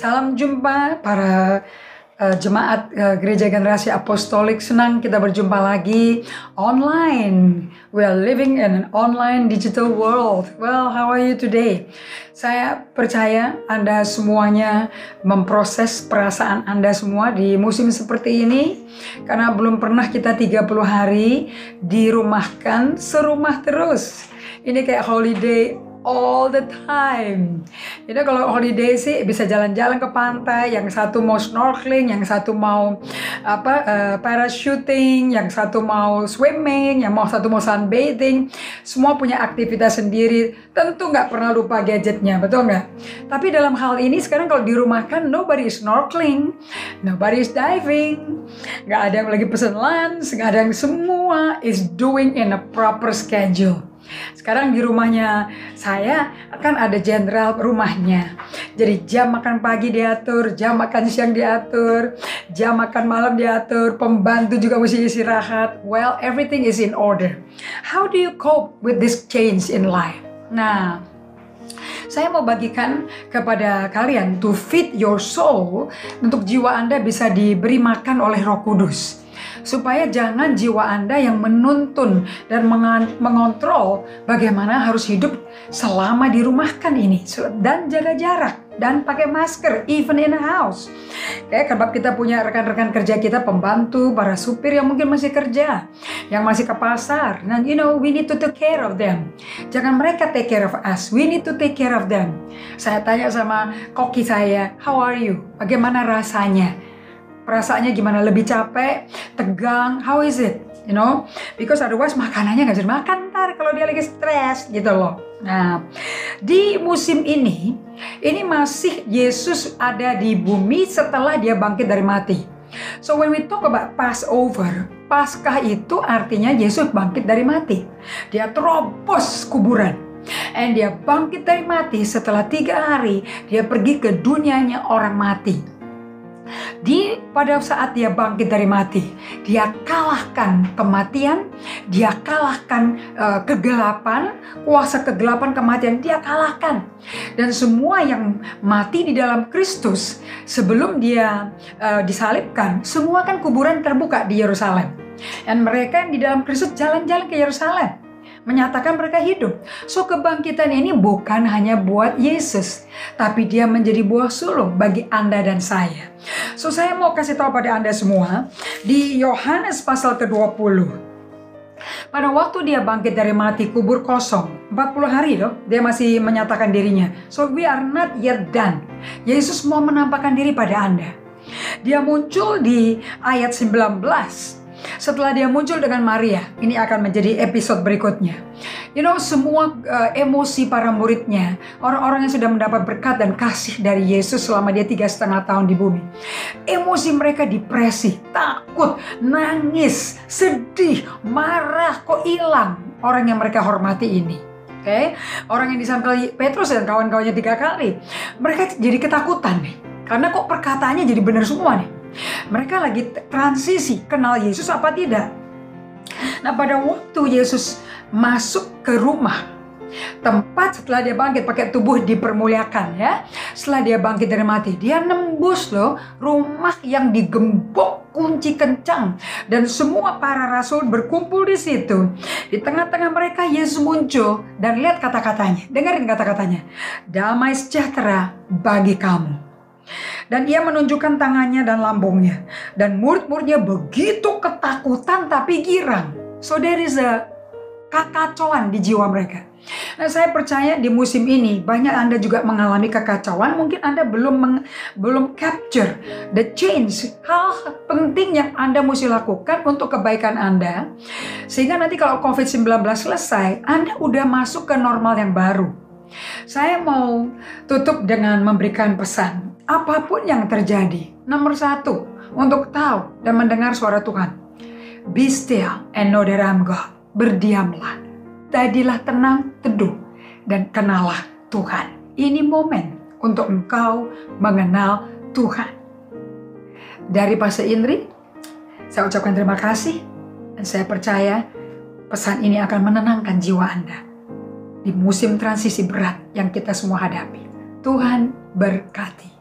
berjumpa para uh, jemaat uh, Gereja Generasi Apostolik. Senang kita berjumpa lagi online. We are living in an online digital world. Well, how are you today? Saya percaya Anda semuanya memproses perasaan Anda semua di musim seperti ini karena belum pernah kita 30 hari dirumahkan serumah terus. Ini kayak holiday all the time. Jadi kalau holiday sih bisa jalan-jalan ke pantai, yang satu mau snorkeling, yang satu mau apa uh, parachuting, yang satu mau swimming, yang mau satu mau sunbathing. Semua punya aktivitas sendiri. Tentu nggak pernah lupa gadgetnya, betul nggak? Tapi dalam hal ini sekarang kalau di rumah kan nobody is snorkeling, nobody is diving, nggak ada yang lagi pesen lunch, nggak ada yang semua is doing in a proper schedule. Sekarang di rumahnya saya akan ada jenderal rumahnya. Jadi jam makan pagi diatur, jam makan siang diatur, jam makan malam diatur, pembantu juga mesti istirahat. Well, everything is in order. How do you cope with this change in life? Nah, saya mau bagikan kepada kalian to feed your soul untuk jiwa Anda bisa diberi makan oleh Roh Kudus supaya jangan jiwa Anda yang menuntun dan mengontrol bagaimana harus hidup selama dirumahkan ini dan jaga jarak dan pakai masker even in a house. Kayak sebab kita punya rekan-rekan kerja kita pembantu, para supir yang mungkin masih kerja, yang masih ke pasar. Dan you know, we need to take care of them. Jangan mereka take care of us. We need to take care of them. Saya tanya sama koki saya, how are you? Bagaimana rasanya? Perasaannya gimana? Lebih capek tegang? How is it? You know? Because otherwise makanannya nggak bisa makan ntar kalau dia lagi stres gitu loh. Nah di musim ini ini masih Yesus ada di bumi setelah dia bangkit dari mati. So when we talk about Passover Paskah itu artinya Yesus bangkit dari mati. Dia terobos kuburan. And dia bangkit dari mati setelah tiga hari dia pergi ke dunianya orang mati. Di pada saat dia bangkit dari mati, dia kalahkan kematian, dia kalahkan uh, kegelapan, kuasa kegelapan kematian dia kalahkan. Dan semua yang mati di dalam Kristus sebelum dia uh, disalibkan, semua kan kuburan terbuka di Yerusalem. Dan mereka yang di dalam Kristus jalan-jalan ke Yerusalem menyatakan mereka hidup. So kebangkitan ini bukan hanya buat Yesus, tapi dia menjadi buah sulung bagi Anda dan saya. So saya mau kasih tahu pada Anda semua di Yohanes pasal ke-20. Pada waktu dia bangkit dari mati kubur kosong 40 hari loh dia masih menyatakan dirinya So we are not yet done Yesus mau menampakkan diri pada Anda Dia muncul di ayat 19 setelah dia muncul dengan Maria, ini akan menjadi episode berikutnya. You know, semua uh, emosi para muridnya, orang-orang yang sudah mendapat berkat dan kasih dari Yesus selama dia tiga setengah tahun di bumi. Emosi mereka depresi, takut, nangis, sedih, marah, kok hilang orang yang mereka hormati ini. Oke, okay? orang yang disangkal Petrus dan kawan-kawannya tiga kali, mereka jadi ketakutan nih. Karena kok perkataannya jadi benar semua nih. Mereka lagi transisi kenal Yesus apa tidak. Nah pada waktu Yesus masuk ke rumah tempat setelah dia bangkit pakai tubuh dipermuliakan ya. Setelah dia bangkit dari mati dia nembus loh rumah yang digembok kunci kencang. Dan semua para rasul berkumpul di situ. Di tengah-tengah mereka Yesus muncul dan lihat kata-katanya. Dengerin kata-katanya. Damai sejahtera bagi kamu dan ia menunjukkan tangannya dan lambungnya. Dan murid-muridnya begitu ketakutan tapi girang. So there is a kekacauan di jiwa mereka. Nah, saya percaya di musim ini banyak Anda juga mengalami kekacauan. Mungkin Anda belum meng, belum capture the change, hal penting yang Anda mesti lakukan untuk kebaikan Anda. Sehingga nanti kalau COVID-19 selesai, Anda udah masuk ke normal yang baru. Saya mau tutup dengan memberikan pesan apa pun yang terjadi. Nomor satu, untuk tahu dan mendengar suara Tuhan. Be still and know that I'm God. Berdiamlah. Tadilah tenang, teduh, dan kenalah Tuhan. Ini momen untuk engkau mengenal Tuhan. Dari Pastor Indri, saya ucapkan terima kasih dan saya percaya pesan ini akan menenangkan jiwa Anda di musim transisi berat yang kita semua hadapi. Tuhan berkati.